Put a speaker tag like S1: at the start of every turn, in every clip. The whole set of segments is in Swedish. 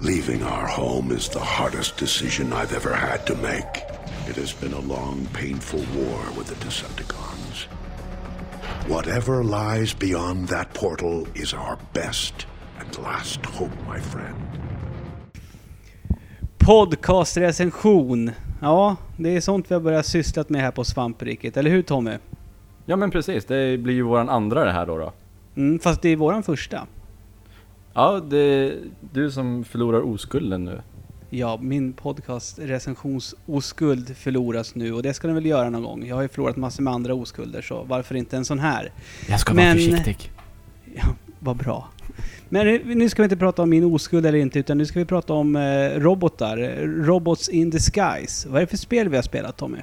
S1: Leaving our home is the hardest decision I've ever had to make. It has been a long, painful war with the Decepticons. Whatever lies beyond that portal is our best and last hope, my friend.
S2: Podcastrecension. Ja, det är sånt vi har börjat syssla med här på Svampriket, eller hur Tommy?
S3: Ja men precis, det blir ju våran andra det här då. då.
S2: Mm, fast det är våran första.
S3: Ja, det är du som förlorar oskulden nu.
S2: Ja, min podcast recensionsoskuld förloras nu och det ska den väl göra någon gång. Jag har ju förlorat massor med andra oskulder så varför inte en sån här?
S3: Jag ska
S2: Men-
S3: vara försiktig.
S2: Ja, vad bra. Men nu ska vi inte prata om min oskuld eller inte utan nu ska vi prata om eh, robotar. Robots in disguise. Vad är det för spel vi har spelat Tommy?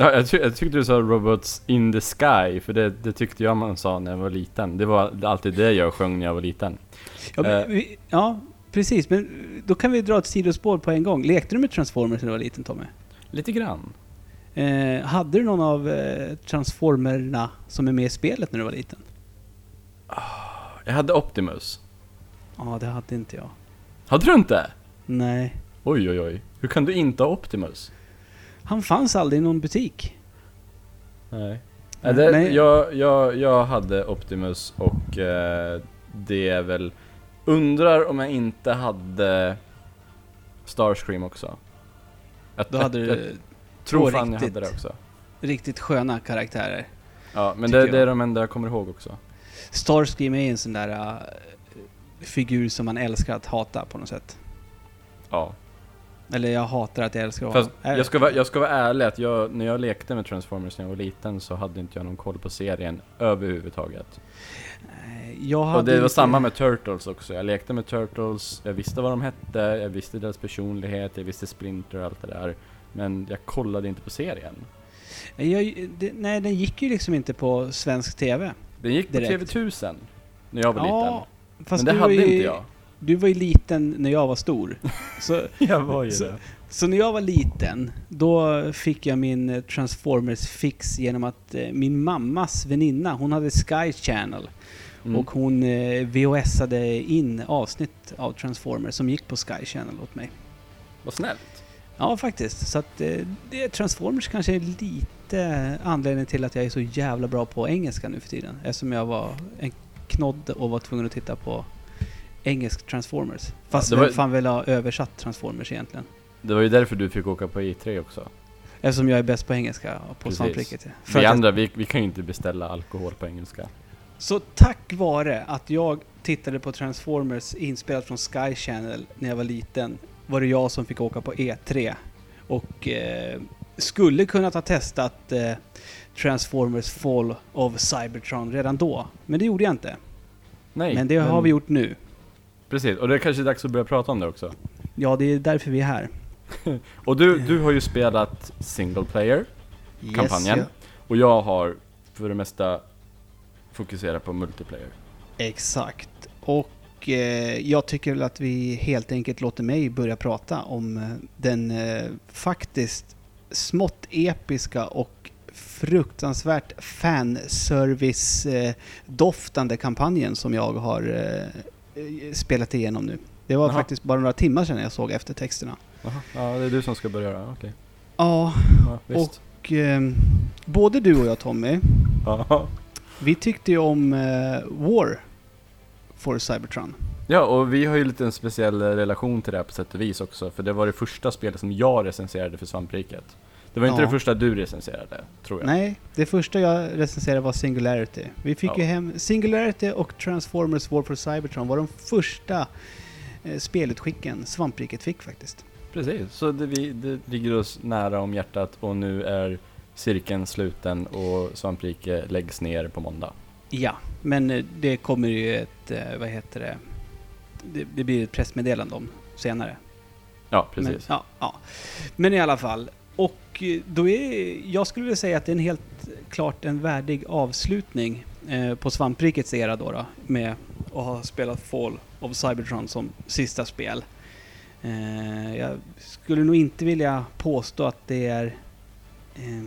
S3: Ja, jag, ty- jag tyckte du sa Robots in the sky, för det, det tyckte jag man sa när jag var liten. Det var alltid det jag sjöng när jag var liten.
S2: Ja,
S3: Eh.
S2: vi, ja precis. Men då kan vi dra ett sidospår på en gång. Lekte du med Transformers när du var liten Tommy?
S3: Lite grann.
S2: Eh, hade du någon av eh, Transformerna som är med i spelet när du var liten?
S3: Jag hade Optimus.
S2: Ja, det hade inte jag.
S3: Hade du inte?
S2: Nej.
S3: Oj oj oj. Hur kan du inte ha Optimus?
S2: Han fanns aldrig i någon butik.
S3: Nej.
S2: Nej,
S3: det,
S2: nej.
S3: Jag, jag, jag hade Optimus och eh, det är väl... Undrar om jag inte hade Starscream också. Jag,
S2: Då hade
S3: jag,
S2: du
S3: jag tror
S2: två
S3: fan jag
S2: riktigt-
S3: hade det också.
S2: riktigt sköna karaktärer.
S3: Ja, men det, det är
S2: jag.
S3: de enda jag kommer ihåg också.
S2: Starscream är en sån där äh, figur som man älskar att hata på något sätt.
S3: Ja.
S2: Eller jag hatar att jag älskar att
S3: Fast jag ska, vara, jag ska vara ärlig att jag, när jag lekte med Transformers när jag var liten så hade inte jag någon koll på serien överhuvudtaget.
S2: nej, jag hade
S3: Och det var
S2: lite-
S3: samma med Turtles också. Jag lekte med Turtles, jag visste vad de hette, jag visste deras personlighet, jag visste Splinter och allt det där. Men jag kollade inte på serien.
S2: Jag, det, nej, den gick ju liksom inte på svensk TV.
S3: Den gick på
S2: Direkt.
S3: TV1000 när jag var
S2: Ja,
S3: liten. Men det hade
S2: var ju,
S3: inte jag.
S2: Du var ju liten när jag var stor. Så,
S3: Jag var ju
S2: Så-
S3: det.
S2: så när jag var liten, då fick jag min eh, Transformers-fix genom att eh, min mammas väninna, hon hade Sky Channel.
S3: Mm.
S2: Och hon eh, VHSade in avsnitt av Transformers som gick på Sky Channel åt mig.
S3: Vad snällt.
S2: Ja, faktiskt. Så att eh, det, Transformers kanske är lite anledningen till att jag är så jävla bra på engelska nu för tiden. Eftersom jag var en knodd och var tvungen att titta på engelsk Transformers. Fast vem
S3: var-
S2: fan vill ha översatt Transformers egentligen?
S3: Det var ju därför du fick åka på E3 också.
S2: Eftersom jag är bäst på engelska på. För
S3: Vi andra, vi, vi kan ju inte beställa alkohol på engelska.
S2: Så tack vare att jag tittade på Transformers inspelat från Sky Channel när jag var liten var det jag som fick åka på E3 och eh, skulle kunnat ha testat eh, Transformers Fall of Cybertron redan då. Men det gjorde jag inte.
S3: Nej,
S2: men det har vi gjort nu.
S3: Precis, och det är kanske dags att börja prata om det också.
S2: Ja, det är därför vi är här.
S3: Och du, du har ju spelat single player, kampanjen.
S2: Yes,
S3: Och jag har för det mesta fokuserat på multiplayer.
S2: ja. Exakt. Och eh, jag tycker väl att vi helt enkelt låter mig börja prata om eh, den eh, faktiskt smått episka och fruktansvärt fanservice-doftande kampanjen som jag har eh, eh, spelat igenom nu. Det var
S3: Jaha.
S2: faktiskt bara några timmar sedan jag såg eftertexterna.
S3: Jaha. Ja, det är du som ska börja då, okej.
S2: Ja,
S3: Ja, visst.
S2: och eh, både du och jag Tommy,
S3: Ja.
S2: vi tyckte ju om eh, War for Cybertron.
S3: ja, och vi har ju lite en speciell relation till det här på sätt och vis också, för det var det första spelet som jag recenserade för Svampriket. Det var inte
S2: Ja.
S3: det första du recenserade, tror jag.
S2: Nej, det första jag recenserade var Singularity. Vi fick
S3: Ja.
S2: ju hem Singularity och Transformers War for Cybertron var de första eh, spelutskicken Svampriket fick faktiskt.
S3: Precis, så det, vi, det ligger oss nära om hjärtat och nu är cirkeln sluten och Svamprike läggs ner på måndag.
S2: Ja, men eh, det kommer ju ett, eh, vad heter det, det, det blir ett pressmeddelande om senare.
S3: Ja, precis.
S2: Men, ja, ja. men i alla fall. Och eh, då är, jag skulle vilja säga att det är en helt klart en värdig avslutning eh, på Svamprikets era då, då med att ha spelat Fall of Cybertron som sista spel. Eh, jag skulle nog inte vilja påstå att det är eh,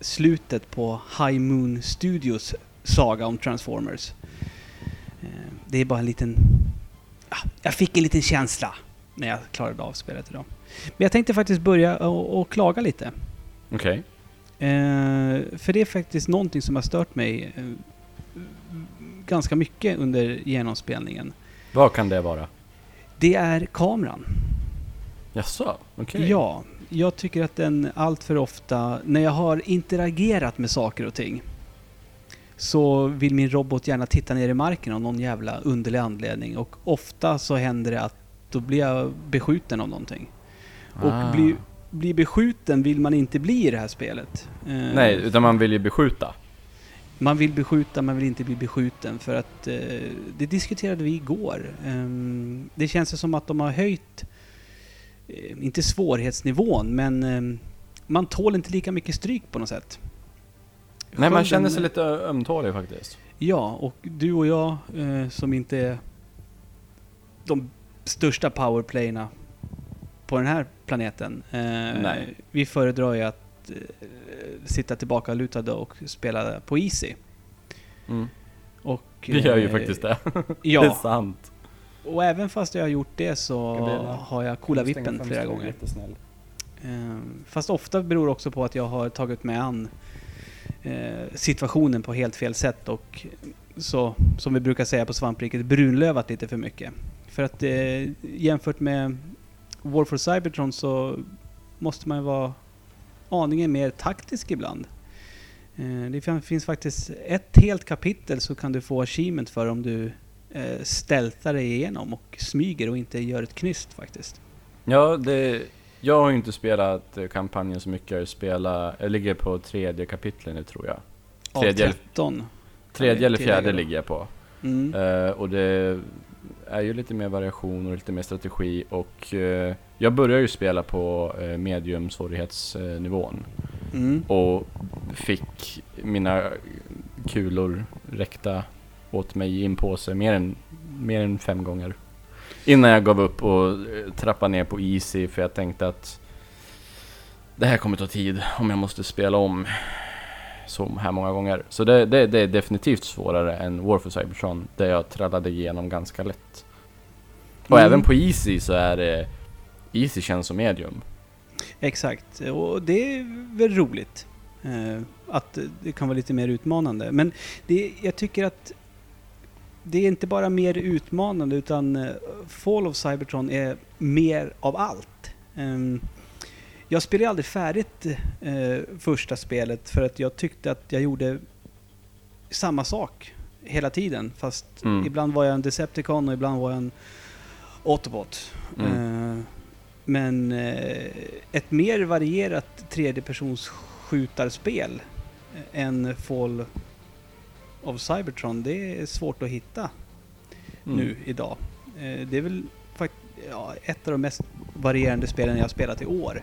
S2: slutet på High Moon Studios saga om Transformers. Eh, det är bara en liten ah, jag fick en liten känsla när jag klarade av spelet idag. Men jag tänkte faktiskt börja och, och klaga lite.
S3: Okej.
S2: Eh, för det är faktiskt någonting som har stört mig eh, ganska mycket under genomspelningen.
S3: Vad kan det vara?
S2: Det är kameran.
S3: Jaså? Okej.
S2: Ja, jag tycker att den allt för ofta, när jag har interagerat med saker och ting, så vill min robot gärna titta ner i marken av någon jävla underlig anledning. Och ofta så händer det att då blir jag beskjuten av någonting. Och
S3: Ah.
S2: bli, bli beskjuten vill man inte bli i det här spelet. Eh,
S3: Nej, utan man vill ju beskjuta.
S2: Man vill beskjuta, man vill inte bli beskjuten för att eh, det diskuterade vi igår. Ehm, det känns som att de har höjt, eh, inte svårighetsnivån, men ehm, man tål inte lika mycket stryk på något sätt.
S3: Nej, man känner sig lite ömtålig faktiskt.
S2: Ja, och du och jag som inte är de största powerplayerna på den här planeten. Eh,
S3: Nej.
S2: Vi föredrar ju att eh, sitta tillbaka lutade och spela på Easy.
S3: Mm.
S2: Och,
S3: Vi gör ju
S2: eh,
S3: faktiskt det. det är
S2: Ja,
S3: sant.
S2: och även fast jag har gjort det så har jag coola vippen flera gånger. Eh, Fast ofta beror det också på att jag har tagit mig an eh, situationen på helt fel sätt och så, som vi brukar säga på svampriket, brunlövat lite för mycket. För att eh, jämfört med War for Cybertron så måste man ju vara aningen mer taktisk ibland. Eh, det fin- finns faktiskt ett helt kapitel så kan du få achievement för om du eh, stealthar dig igenom och smyger och inte gör ett knyst faktiskt.
S3: Ja, det... Jag har ju inte spelat eh, kampanjen så mycket. Jag, spelar, jag ligger på tredje kapitlet nu tror jag.
S2: Av
S3: Tredje eller-
S2: 13.
S3: Tredje eller fjärde ligger jag på.
S2: Mm.
S3: Eh, och det är ju lite mer variation och lite mer strategi och eh, jag börjar ju spela på uh, medium svårighetsnivån
S2: Mm.
S3: och fick mina kulor räckta åt mig i en påse mer än, mer än fem gånger. Innan jag gav upp och eh, trappade ner på easy för jag tänkte att det här kommer ta tid om jag måste spela om så här många gånger. Så det, det, det är definitivt svårare än War for Cybertron där jag trallade igenom ganska lätt. Och
S2: Mm.
S3: även på easy så är det Easy känns som medium.
S2: Exakt, och det är väl roligt. Eh, att det kan vara lite mer utmanande. Men det, jag tycker att det är inte bara mer utmanande utan eh, Fall of Cybertron är mer av allt. Ehm, jag spelade aldrig färdigt eh, första spelet för att jag tyckte att jag gjorde samma sak hela tiden. Fast
S3: Mm.
S2: ibland var jag en Decepticon och ibland var jag en Autobot.
S3: Mm.
S2: Eh, men eh, ett mer varierat tredjepersons skjutarspel eh, än Fall of Cybertron, det är svårt att hitta
S3: Mm.
S2: nu idag. Eh, det är väl ja, ett av de mest varierande spelen jag har spelat i år.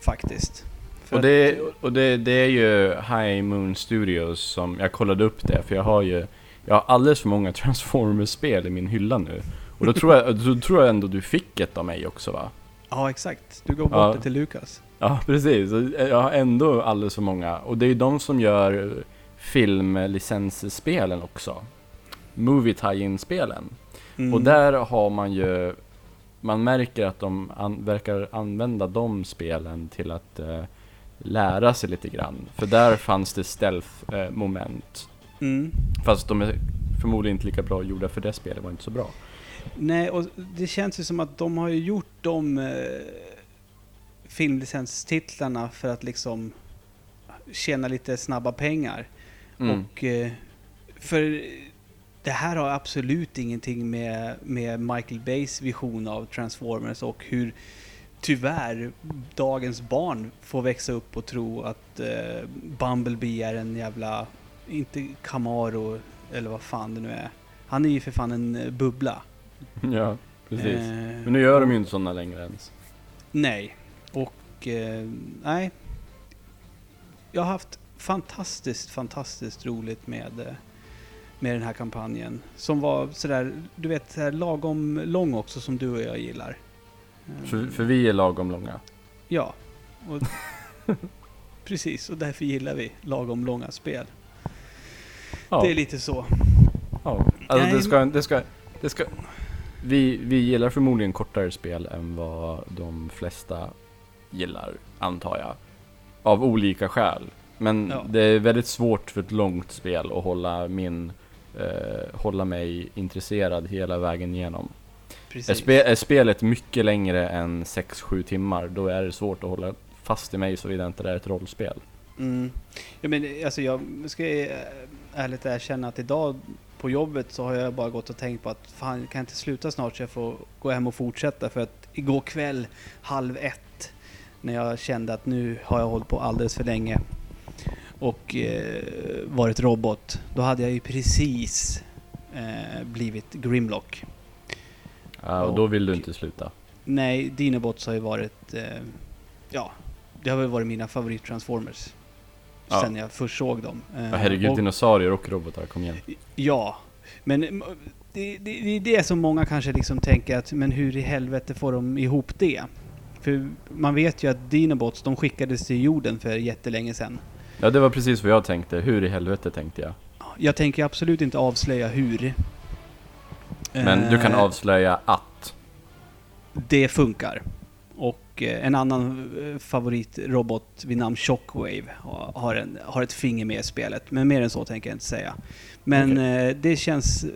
S2: Faktiskt. För
S3: Och, det, och det, det är ju High Moon Studios som, jag kollade upp det för jag har ju Jag har alldeles för många Transformers-spel i min hylla nu Och då tror jag, då tror jag ändå du fick ett av mig också va?
S2: Ja, exakt. Du går bort
S3: Ja.
S2: det till Lukas.
S3: Ja precis, Och jag har ändå alldeles för många Och det är ju de som gör filmlicensspelen också Movie tie-in-spelen
S2: Mm.
S3: Och där har man ju Man märker att de an, verkar använda de spelen till att eh, lära sig lite grann För där fanns det stealth-moment
S2: Mm.
S3: Fast de är förmodligen inte lika bra gjorda för det spelet var inte så bra
S2: Nej, och det känns ju som att de har ju gjort de eh, filmlicenstitlarna för att liksom tjäna lite snabba pengar.
S3: mm.
S2: Och eh, för det här har absolut ingenting med, med Michael Bays vision av Transformers och hur tyvärr dagens barn får växa upp och tro att eh, Bumblebee är en jävla, inte Camaro eller vad fan det nu är. Han är ju för fan en eh, bubbla.
S3: Ja, precis
S2: Eh,
S3: Men nu gör de ju inte sådana längre ens
S2: Nej. Och eh, nej. Jag har haft fantastiskt, fantastiskt roligt med, eh, med den här kampanjen. Som var sådär, du vet, så här lagom lång också som du och jag gillar.
S3: För, för vi är lagom långa
S2: Ja. Och, precis, och därför gillar vi lagom långa spel.
S3: Ja,
S2: Det är lite så.
S3: ja. Alltså
S2: Nej,
S3: det ska, det ska, det ska vi, vi gillar förmodligen kortare spel än vad de flesta gillar, antar jag. Av olika skäl. Men
S2: Ja.
S3: det är väldigt svårt för ett långt spel att hålla min, eh, hålla mig intresserad hela vägen igenom. Är, spe, är spelet mycket längre än 6-7 timmar, då är det svårt att hålla fast i mig såvida inte det är ett rollspel.
S2: Mm. Ja, men, alltså, jag ska ärligt erkänna att idag på jobbet så har jag bara gått och tänkt på att fan, kan jag inte sluta snart så jag får gå hem och fortsätta? För att igår kväll halv ett när jag kände att nu har jag hållit på alldeles för länge och eh, varit robot. Då hade jag ju precis eh, blivit Grimlock.
S3: Ja, och då vill du inte sluta.
S2: Nej, Dinobots har ju varit... Eh, ja, det har väl varit mina favorit-transformers.
S3: Ja.
S2: Sen jag först såg dem. Eh,
S3: herregud,
S2: och-
S3: dinosaurier och robotar, kom igen.
S2: Ja, men mm, det, det, det är det som många kanske liksom tänker att men hur i helvete får de ihop det? För man vet ju att Dinobots, de skickades till jorden för jättelänge sedan.
S3: Ja, det var precis vad jag tänkte. Hur i helvete tänkte jag?
S2: Jag tänker absolut inte avslöja hur.
S3: Men du kan
S2: Eh,
S3: avslöja att.
S2: Det funkar. Och eh, en annan eh, favoritrobot vid namn Shockwave har- en, har ett finger med i spelet. Men mer än så tänker jag inte säga. Men eh, det känns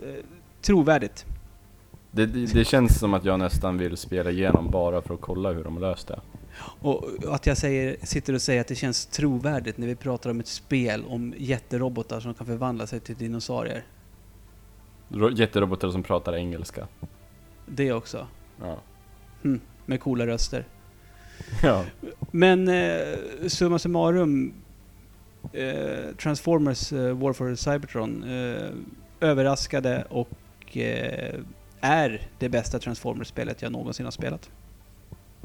S2: trovärdigt.
S3: Det, det, det känns som att jag nästan vill spela igenom bara för att kolla hur de löst det.
S2: Och att jag säger, sitter och säger att det känns trovärdigt när vi pratar om ett spel om jätterobotar som kan förvandla sig till dinosaurier.
S3: Ro- Jätterobotar som pratar engelska.
S2: Det också.
S3: Ja.
S2: Hm, med coola röster.
S3: ja.
S2: Men eh, summa summarum. Eh, Transformers eh, War for Cybertron eh, överraskade och eh, är det bästa Transformers-spelet jag någonsin har spelat.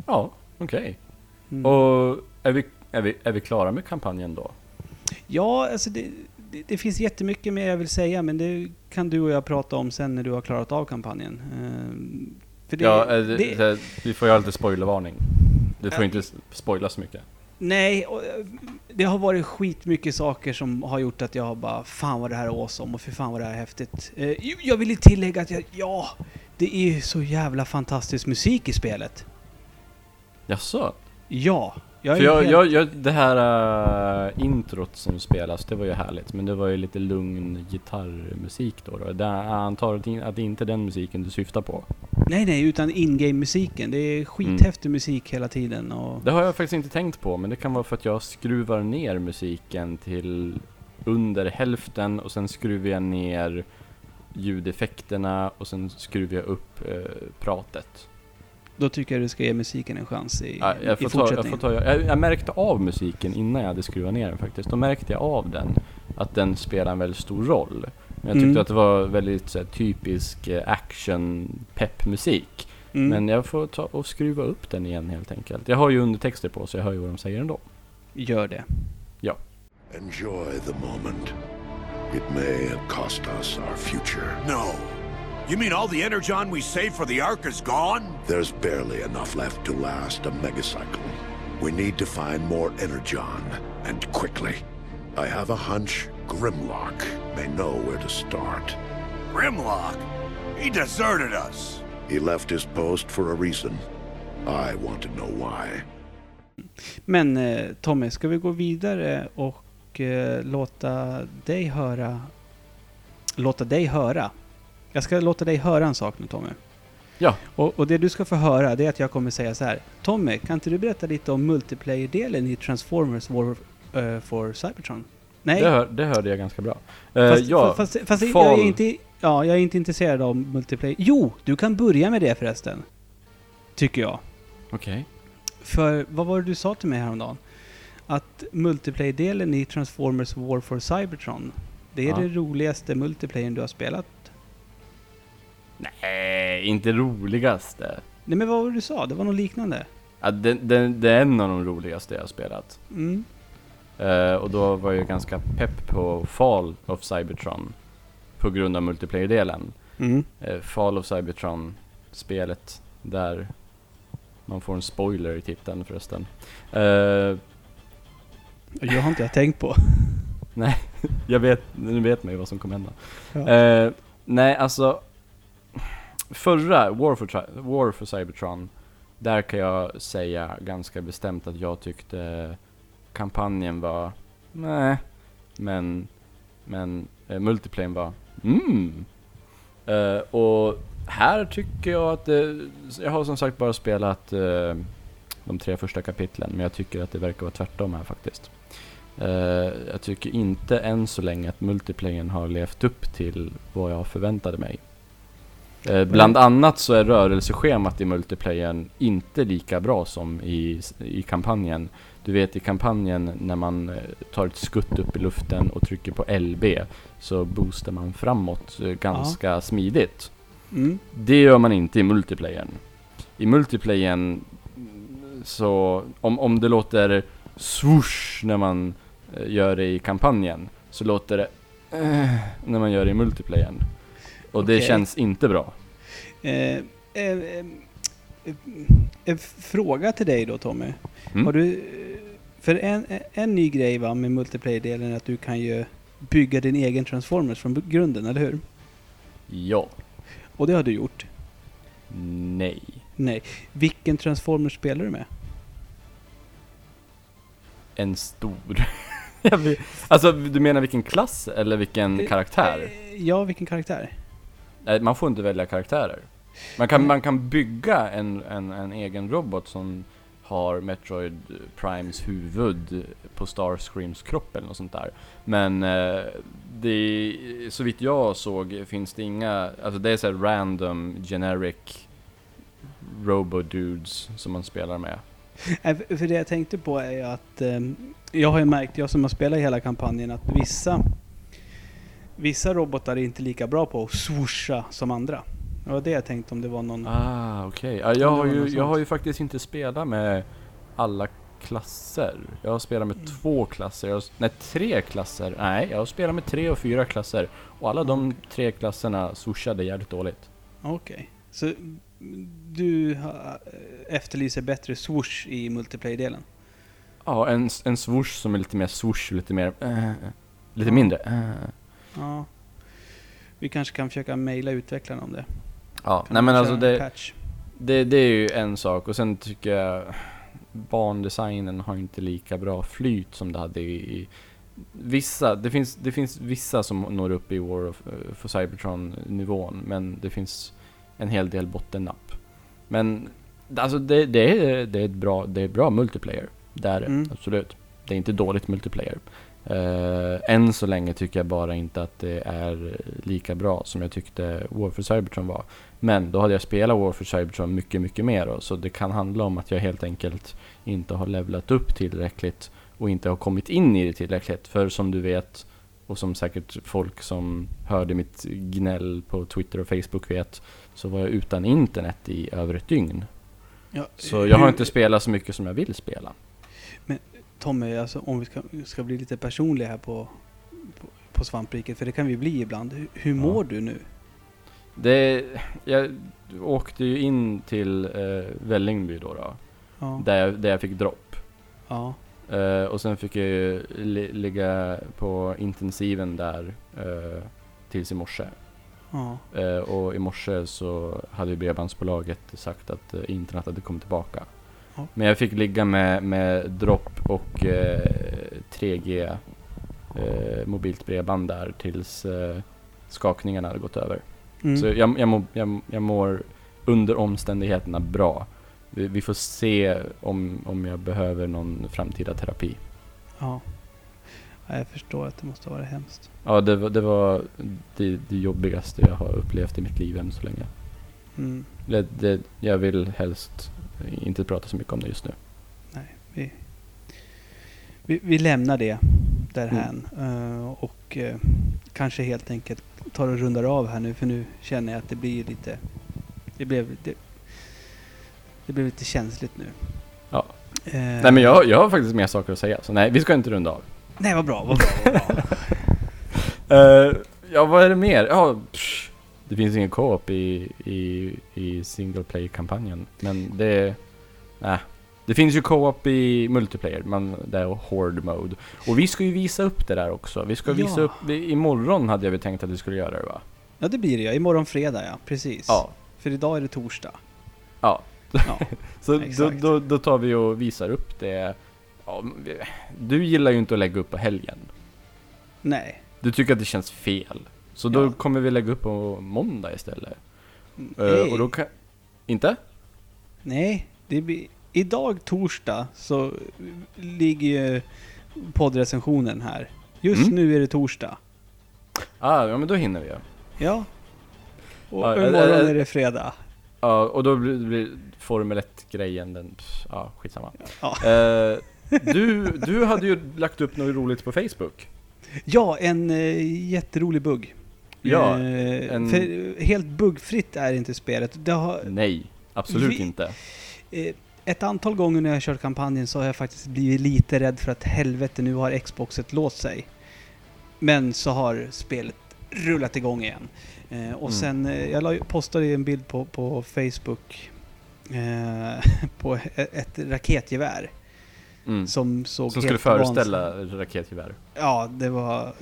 S3: Ja, okej.
S2: Mm.
S3: Och är vi, är, vi, är vi klara med kampanjen då?
S2: Ja, alltså det, det, det finns jättemycket mer jag vill säga, men det kan du och jag prata om sen när du har klarat av kampanjen. Ehm, för det,
S3: ja, eh, det,
S2: det,
S3: vi får ju ha lite spoilervarning. Du får
S2: Ja.
S3: inte spoila så mycket.
S2: nej, och, eh, det har varit skitmycket saker som har gjort att jag har bara Fan vad det här är awesome och för fan vad det här är häftigt. Eh, jag vill ju tillägga att jag, ja, det är ju så jävla fantastisk musik i spelet.
S3: Jaså?
S2: Ja, jag
S3: För jag,
S2: helt,
S3: jag, jag, det här uh, introt som spelas, det var ju härligt. Men det var ju lite lugn gitarrmusik då. då. Det, jag antar att, det inte är den musiken du syftar på.
S2: Nej, nej, utan in-game-musiken. Det är skithäftig musik hela tiden och...
S3: Det har jag faktiskt inte tänkt på, men det kan vara för att jag skruvar ner musiken till under hälften och sen skruvar jag ner ljudeffekterna och sen skruvar jag upp eh, pratet.
S2: Då tycker jag du ska ge musiken en chans i,
S3: Ja, jag,
S2: i
S3: får ta, jag,
S2: fortsättningen.
S3: får ta, jag, jag märkte av musiken innan jag hade skruvat ner den faktiskt. Då märkte jag av den, att den spelar en väldigt stor roll. Men jag tyckte
S2: Mm.
S3: att det var väldigt så här, typisk eh, action-pepp-musik.
S2: Mm.
S3: Men jag får ta och skruva upp den igen helt enkelt. Jag har ju undertexter på så jag hör ju vad de säger ändå.
S2: Gör det.
S1: Enjoy the moment. It may cost us our future.
S4: No. You mean all the energon we saved for the Ark is gone?
S1: There's barely enough left to last a megacycle. We need to find more energon, and quickly. I have a hunch Grimlock may know where to start.
S4: Grimlock? He deserted us.
S1: He left his post for a reason. I want to know why.
S2: Men eh, Tommy, ska vi gå vidare och eh, låta dig höra... Låta dig höra. Jag ska låta dig höra en sak nu Tommy.
S3: Ja.
S2: Och, och det du ska få höra det är att jag kommer säga så här. Tommy, kan inte du berätta lite om multiplayer-delen i Transformers War eh, for Cybertron? Nej,
S3: Det, hör, det hörde jag ganska bra. Eh,
S2: fast,
S3: ja,
S2: fast, fast jag är inte... Ja, jag är inte intresserad av multiplayer. Jo, du kan börja med det förresten. Tycker jag.
S3: okej.
S2: För vad var det du sa till mig häromdagen? Att multiplayer-delen i Transformers War for Cybertron, det är
S3: Ja.
S2: det roligaste multiplayern du har spelat.
S3: Nej, inte roligaste.
S2: Nej men vad var det du sa? Det var något liknande.
S3: Ja, det, det, det är en av de roligaste jag har spelat.
S2: Mm.
S3: Eh, och då var jag ganska pepp på Fall of Cybertron. På grund av multiplayer-delen.
S2: Mm.
S3: Eh, Fall of Cybertron, spelet där man får en spoiler i titeln förresten. Eh,
S2: Jag har inte jag tänkt på.
S3: jag vet, nu vet man ju vad som kommer hända.
S2: Ja.
S3: Eh, nej, alltså förra War for, War for Cybertron, där kan jag säga ganska bestämt att jag tyckte kampanjen var nej, men, men eh, multiplayen var mm. Eh, och här tycker jag att det, jag har som sagt bara spelat eh, de tre första kapitlen, men jag tycker att det verkar vara tvärtom här faktiskt. Eh, jag tycker inte än så länge att multiplayern har levt upp till vad jag förväntade mig. Eh, bland annat så är rörelseschemat i multiplayern inte lika bra som i, i kampanjen. Du vet i kampanjen när man eh, tar ett skutt upp i luften och trycker på LB så boostar man framåt eh, ganska smidigt.
S2: Mm.
S3: Det gör man inte i multiplayern. I multiplayern så om, om det låter swoosh när man gör det i kampanjen så låter det eh, när man gör det i multiplayern. Och det
S2: Okej.
S3: känns inte bra.
S2: Eh, eh, eh, eh, en fråga till dig då Tommy.
S3: Mm.
S2: Har du, för en, en ny grej va, med multiplayer-delen är att du kan ju bygga din egen Transformers från grunden, eller hur?
S3: Ja.
S2: Och det har du gjort?
S3: Nej.
S2: Nej. Vilken Transformers spelar du med?
S3: En stor. Alltså du menar vilken klass eller vilken karaktär?
S2: Eh, Ja, vilken karaktär?
S3: Nej, man får inte välja karaktärer. Man kan, man kan bygga en, en, en egen robot som har Metroid Primes huvud på Starscreams kropp eller något sånt där. Men eh, det, så vitt jag såg finns det inga, alltså det är så här random generic robo-dudes som man spelar med.
S2: Nej, för- det jag tänkte på är ju att ehm, jag har ju märkt, jag som har spelat hela kampanjen, att vissa Vissa robotar är inte lika bra på att swoosha som andra. Det var det jag tänkte om det var någon...
S3: Ah, okej. Ja, jag, har ju, jag har ju faktiskt inte spelat med alla klasser. Jag har spelat med
S2: Mm.
S3: två klasser, jag har, nej tre klasser. Nej, jag har spelat med tre och fyra klasser. Och alla de tre klasserna swooshade jävligt dåligt.
S2: Okej. Så mm, du har- efterlyser bättre swoosh i multiplayer-delen?
S3: Ja, en, en swoosh som är lite mer swoosh, lite mer... eh, lite mindre. eh.
S2: Ja. Vi kanske kan försöka mejla utvecklarna om det.
S3: Ja,
S2: Kan
S3: nej men alltså det,
S2: patch.
S3: det, det är ju en sak. Och sen tycker jag bandesignen har inte lika bra flyt som det hade i, i Vissa, det finns, det finns vissa som når upp i War of, eh, för Cybertron nivån, men det finns en hel del bottennapp. Men alltså det, det, är, det, är ett bra, det är bra multiplayer, det är det,
S2: Mm.
S3: absolut. Det är inte dåligt multiplayer. Uh, än så länge tycker jag bara inte att det är lika bra som jag tyckte War for Cybertron var. Men då hade jag spelat War for Cybertron mycket, mycket mer då, så det kan handla om att jag helt enkelt inte har levlat upp tillräckligt och inte har kommit in i det tillräckligt. För som du vet, och som säkert folk som hörde mitt gnäll på Twitter och Facebook vet, så var jag utan internet i över ett dygn.
S2: Ja,
S3: Så jag har inte spelat så mycket som jag vill spela.
S2: Tommy, alltså, om vi ska, ska bli lite personliga här på, på, på svampriket, för det kan vi bli ibland. Hur,
S3: Ja.
S2: mår du nu?
S3: Det, jag åkte ju in till eh, Vällingby då, då
S2: Ja.
S3: där, jag, där jag fick dropp.
S2: ja.
S3: Eh, och sen fick jag ju li, ligga på intensiven där eh, tills i morse.
S2: ja.
S3: Eh, och i morse så hade ju bredbandsbolaget sagt att eh, internet hade kommit tillbaka.
S2: Ja.
S3: Men jag fick ligga med, med dropp och eh, 3G eh, mobilt bredband där tills eh, skakningarna hade gått över.
S2: Mm.
S3: Så jag, jag, mår, jag, jag mår under omständigheterna bra. Vi, vi får se om, om jag behöver någon framtida terapi.
S2: ja. ja. Jag förstår att det måste vara hemskt.
S3: Ja, det, var- det var det, det jobbigaste jag har upplevt i mitt liv än så länge.
S2: Mm.
S3: Det, det, jag vill helst inte prata så mycket om det just nu.
S2: Nej, vi, vi, vi lämnar det därhän. Eh, och eh, kanske helt enkelt tar och rundar av här nu, för nu känner jag att det blir lite... Det blev, det, det blev lite känsligt nu.
S3: Ja.
S2: Eh,
S3: Nej men jag, jag har faktiskt mer saker att säga, så nej vi ska inte runda av.
S2: Nej, vad bra, vad bra, vad bra.
S3: Eh, ja, vad är det mer? Ja, psh, det finns ingen co-op i, i, i single play-kampanjen. Men det... Nej. Det finns ju co-op i multiplayer, men det är horde mode. Och vi ska ju visa upp det där också. Vi ska visa
S2: Ja.
S3: upp... Vi, imorgon hade jag väl tänkt att vi skulle göra det va?
S2: Ja, det blir det ja. Imorgon fredag ja, precis.
S3: Ja.
S2: För idag är det torsdag.
S3: Ja,
S2: Ja.
S3: så då, då, då tar vi och visar upp det. Ja, du gillar ju inte att lägga upp på helgen.
S2: Nej.
S3: Du tycker att det känns fel. Så då
S2: Ja.
S3: kommer vi lägga upp på måndag istället. Eh,
S2: Nej.
S3: och då kan... Inte?
S2: Nej. Det blir... Idag torsdag så ligger ju poddrecensionen här. Just
S3: Mm.
S2: nu är det torsdag.
S3: Ah, ja men då hinner vi ja.
S2: Ja. Och
S3: Ja,
S2: imorgon
S3: äh,
S2: är det fredag.
S3: Ja, och då blir, blir Formel 1-grejen den... Ja, skitsamma.
S2: Ja.
S3: Eh, du, du hade ju lagt upp något roligt på Facebook.
S2: Ja, en eh, jätterolig bugg.
S3: Ja,
S2: Eh,
S3: en-
S2: För helt buggfritt är inte spelet. Har,
S3: Nej, absolut
S2: Vi-
S3: inte.
S2: eh, ett antal gånger när jag har kört kampanjen så har jag faktiskt blivit lite rädd för att helvete nu har Xboxet låst sig. Men så har spelet rullat igång igen. Eh, och
S3: Mm.
S2: sen, eh, jag la, postade en bild på, på Facebook eh, på ett, ett raketgevär
S3: Mm.
S2: som såg
S3: Som skulle föreställa
S2: vansinnigt-
S3: raketgevär.
S2: Ja, det var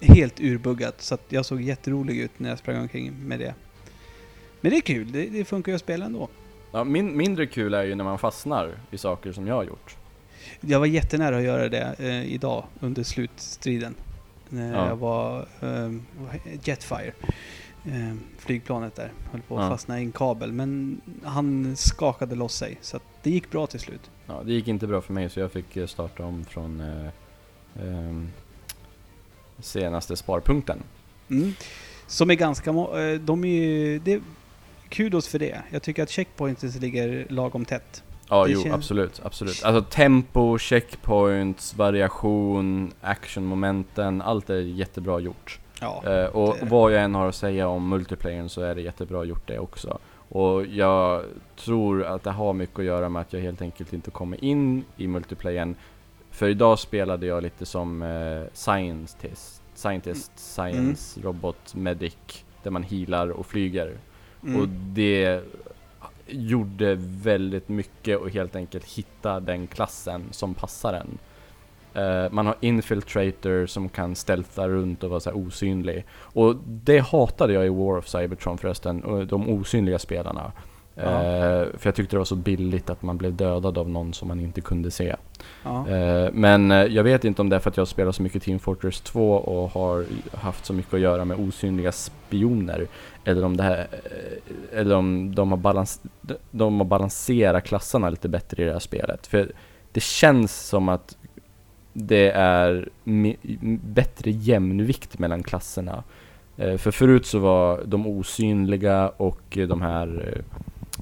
S2: helt urbuggat. Så jag såg jätterolig ut när jag sprang omkring med det. Men det är kul, det, det funkar ju att spela ändå.
S3: Ja, min, mindre kul är ju när man fastnar i saker som jag har gjort.
S2: Jag var jättenära att göra det eh, idag under slutstriden. När
S3: Ja.
S2: jag var eh, Jetfire. Eh, flygplanet där. Höll på att
S3: Ja.
S2: fastna i en kabel. Men han skakade loss sig. Så det gick bra till slut.
S3: Ja, det gick inte bra för mig så jag fick eh, starta om från eh, ehm, senaste sparpunkten.
S2: Mm. Som är ganska... eh, De är ju... Det kudos för det. Jag tycker att checkpoints ligger lagom tätt.
S3: Ja,
S2: Det
S3: jo,
S2: känns-
S3: absolut, absolut. Alltså tempo, checkpoints, variation, actionmomenten, allt är jättebra gjort.
S2: Ja.
S3: Eh, och
S2: det.
S3: vad jag än har att säga om multiplayern så är det jättebra gjort det också. Och jag tror att det har mycket att göra med att jag helt enkelt inte kommer in i multiplayern. För idag spelade jag lite som eh, scientist, scientist, science, robot, medic, där man healar och flyger.
S2: Mm.
S3: Och det gjorde väldigt mycket och helt enkelt hitta den klassen som passar en. Eh, man har infiltrator som kan stealtha runt och vara så osynlig. Och det hatade jag i War of Cybertron förresten, de osynliga spelarna.
S2: Ja.
S3: Eh, för jag tyckte det var så billigt att man blev dödad av någon som man inte kunde se.
S2: ja.
S3: Eh, men eh, jag vet inte om det är för att jag spelar så mycket Team Fortress 2 och har haft så mycket att göra med osynliga spioner. Eller om, det här, eh, eller om de har, balans, de- har balanserat klasserna lite bättre i det här spelet. För det känns som att det är bättre jämnvikt mellan klasserna. För förut så var de osynliga och de här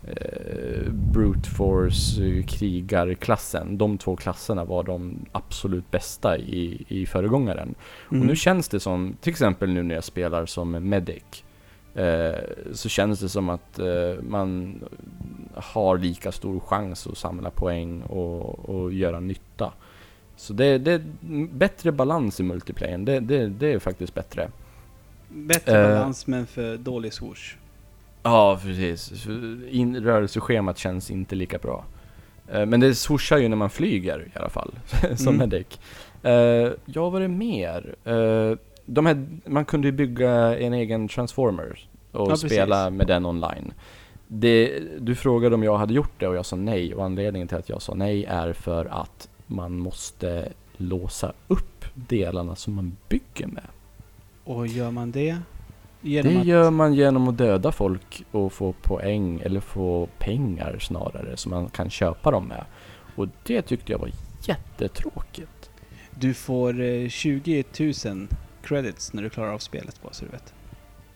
S3: eh, brute force eh, krigarklassen. De två klasserna var de absolut bästa i, i föregångaren.
S2: Mm.
S3: Och nu känns det som, till exempel nu när jag spelar som medic, eh, så känns det som att eh, man har lika stor chans att samla poäng och, och göra nytta. Så det, det är bättre balans i multiplayern, det, det, det är faktiskt bättre.
S2: Bättre
S3: Eh.
S2: balans men för dålig swoosh.
S3: Ja, precis. In, rörelseschemat känns inte lika bra. Eh, Men det swooshar ju när man flyger i alla fall, som
S2: Mm.
S3: medic. Eh, ja, vad är det mer? Eh, de här, man kunde ju bygga en egen transformer och
S2: Ja, precis.
S3: spela med den online. Det, du frågade om jag hade gjort det och jag sa nej och anledningen till att jag sa nej är för att man måste låsa upp delarna som man bygger med.
S2: Och gör man det? Genom
S3: Det
S2: att,
S3: gör man genom att döda folk och få poäng, eller få pengar snarare, som man kan köpa dem med. Och det tyckte jag var jättetråkigt.
S2: Du får eh, 20 000 credits när du klarar av spelet bara så du vet.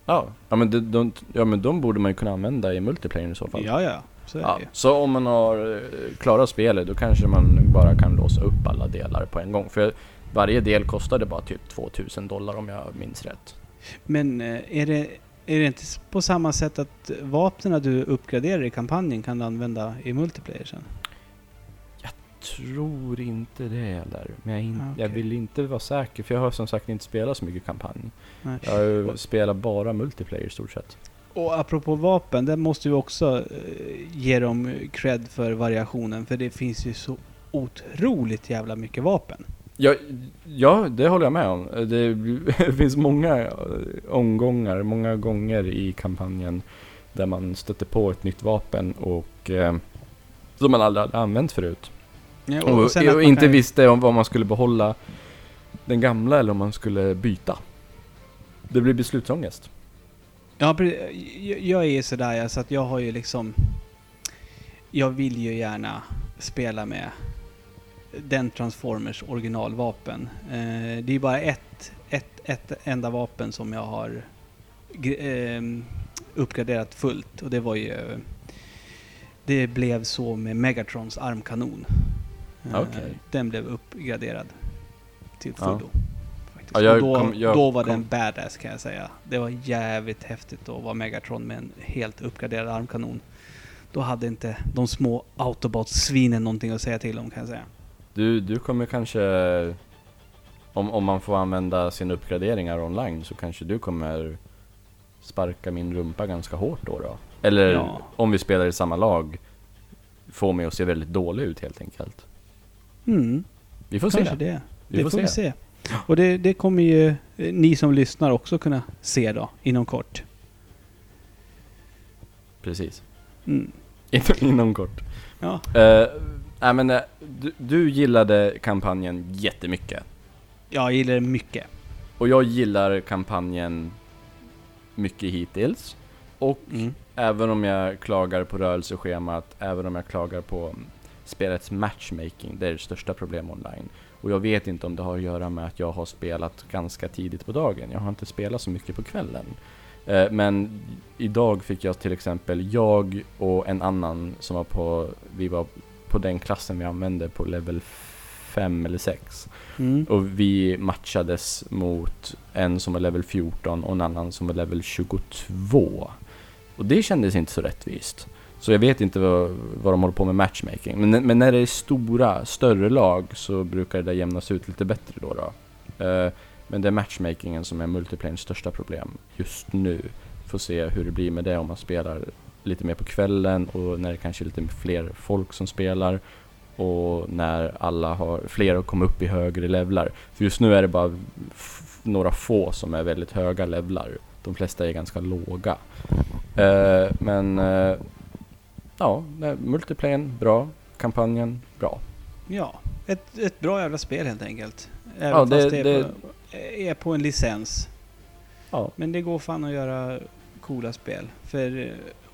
S3: Ja, ja, men, de, de, ja men de borde man ju kunna använda i multiplayer i så fall.
S2: Ja, ja. Så är
S3: Ja, så om man har eh, klarat spelet, då kanske man bara kan låsa upp alla delar på en gång. För varje del kostade bara typ 2000 dollar om jag minns rätt.
S2: Men eh, är det, är det inte på samma sätt att vapnen du uppgraderar i kampanjen kan du använda i multiplayer sen?
S3: Tror inte det heller. Men jag, in,
S2: Ah,
S3: jag
S2: okej.
S3: vill inte vara säker, för jag har som sagt inte spelat så mycket kampanj.
S2: Nej.
S3: Jag spelat bara multiplayer i stort sett.
S2: Och apropå vapen, där måste vi också eh, ge dem cred för variationen. För det finns ju så otroligt jävla mycket vapen.
S3: Ja, ja, det håller jag med om. Det finns många eh, omgångar, många gånger i kampanjen Där man stötte på ett nytt vapen och eh, som man aldrig hade använt förut.
S2: Ja,
S3: Och, och
S2: man
S3: inte
S2: kan
S3: visste om vad man skulle behålla den gamla eller om man skulle byta. Det blir beslutsångest.
S2: Ja, jag- är ju sådär så att jag har ju liksom... Jag vill ju gärna spela med den Transformers originalvapen. Eh, det är bara ett, ett, ett enda vapen som jag har ehm, uppgraderat fullt och det var ju... Det blev så med Megatrons armkanon. Eh,
S3: Okej.
S2: Den blev uppgraderad till
S3: Ja.
S2: fullo. faktiskt.
S3: Ja,
S2: och då,
S3: kom- jag
S2: då var
S3: kom-
S2: den badass kan jag säga. Det var jävligt häftigt att vara Megatron med en helt uppgraderad armkanon. Då hade inte de små Autobots-svinen någonting att säga till om kan jag säga.
S3: Du, du kommer kanske... Om, om man får använda sina uppgraderingar online så kanske du kommer sparka min rumpa ganska hårt då då? Eller
S2: Ja.
S3: om vi spelar i samma lag, få mig att se väldigt dålig ut helt enkelt.
S2: Mm,
S3: Vi får
S2: kanske
S3: se.
S2: det.
S3: Vi
S2: det
S3: får
S2: får vi
S3: se.
S2: se. Och det, det kommer ju eh, ni som lyssnar också kunna se då, inom kort.
S3: Precis.
S2: Mm.
S3: Inom kort.
S2: Ja.
S3: Uh, nej men eh, du, du gillade kampanjen jättemycket.
S2: Jag gillar det mycket.
S3: Och jag gillar kampanjen mycket hittills. Och
S2: Mm.
S3: även om jag klagar på rörelseschemat, även om jag klagar på spelets matchmaking, det är det största problemet online. Och jag vet inte om det har att göra med att jag har spelat ganska tidigt på dagen. Jag har inte spelat så mycket på kvällen. Eh, Men idag fick jag till exempel, jag och en annan som var på, vi var på den klassen vi använde på level 5 eller 6.
S2: Mm.
S3: Och vi matchades mot en som var level 14 och en annan som var level 22. Och det kändes inte så rättvist. Så jag vet inte vad, vad de håller på med matchmaking. Men, men när det är stora, större lag så brukar det där jämnas ut lite bättre då. då. Eh, men det är matchmakingen som är multiplayerns största problem just nu. Får se hur det blir med det om man spelar lite mer på kvällen och när det kanske är lite fler folk som spelar och när alla har, fler har kommit upp i högre levlar. För just nu är det bara några få som är väldigt höga levlar. De flesta är ganska låga. Eh, men eh, ja, nej, multiplayern bra, kampanjen bra.
S2: Ja, ett, ett bra jävla spel helt enkelt. Även
S3: Ja, det-
S2: fast det, är,
S3: det-
S2: På, är på en licens.
S3: Ja,
S2: Men det går fan att göra coola spel. För eh,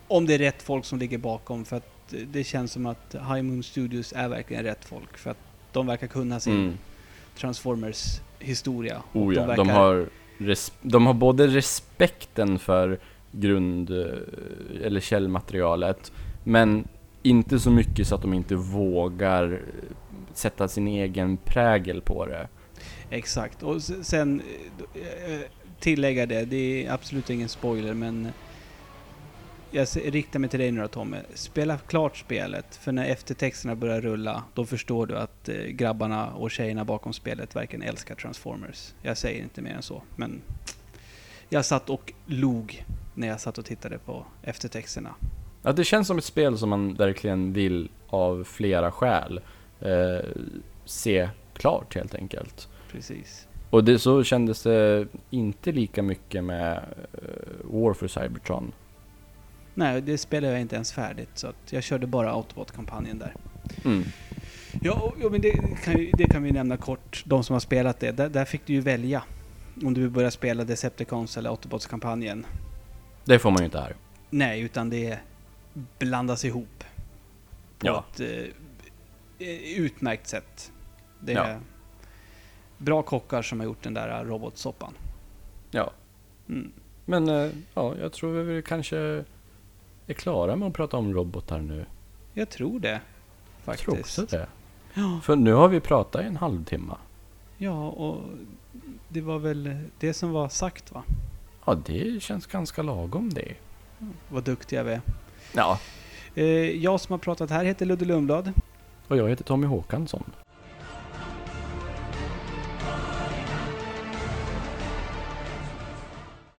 S2: om det är rätt folk som ligger bakom. För att det känns som att High Moon Studios är verkligen rätt folk. För att de verkar kunna sin
S3: mm.
S2: Transformers historia.
S3: Oh, ja.
S2: verkar,
S3: de, har de har både respekten för grund eh, eller källmaterialet men inte så mycket så att de inte vågar sätta sin egen prägel på det.
S2: Exakt. Och sen eh, eh, tillägga det. Det är absolut ingen spoiler men jag riktar mig till dig nu då Tommy. Spela klart spelet. För när eftertexterna börjar rulla, då förstår du att eh, grabbarna och tjejerna bakom spelet verkligen älskar Transformers. Jag säger inte mer än så, men jag satt och log när jag satt och tittade på eftertexterna.
S3: Ja, det känns som ett spel som man verkligen vill av flera skäl eh, se klart helt enkelt.
S2: Precis.
S3: Och det, så kändes det inte lika mycket med eh, War for Cybertron.
S2: Nej, det spelade jag inte ens färdigt, så att jag körde bara Autobot-kampanjen där.
S3: Mm.
S2: Ja, och- ja men det kan, det kan vi nämna kort, de som har spelat det. Där, där fick du ju välja om du vill börja spela Decepticons eller Autobots-kampanjen.
S3: Det får man ju inte här.
S2: Nej, utan det blandas ihop på
S3: Ja.
S2: ett eh, utmärkt sätt. Det är
S3: Ja.
S2: bra kockar som har gjort den där robotsoppan.
S3: Ja.
S2: Mm.
S3: Men eh, ja, jag tror vi kanske är klara med att prata om robotar nu.
S2: Jag tror det.
S3: Jag
S2: Faktiskt.
S3: tror också det.
S2: Ja,
S3: För nu har vi pratat i en halvtimme.
S2: ja, och det var väl det som var sagt va?
S3: Ja, det känns ganska lagom det.
S2: Vad duktiga vi är.
S3: Ja.
S2: Eh, jag som har pratat här heter Ludde Lundblad.
S3: Och jag heter Tommy Håkansson.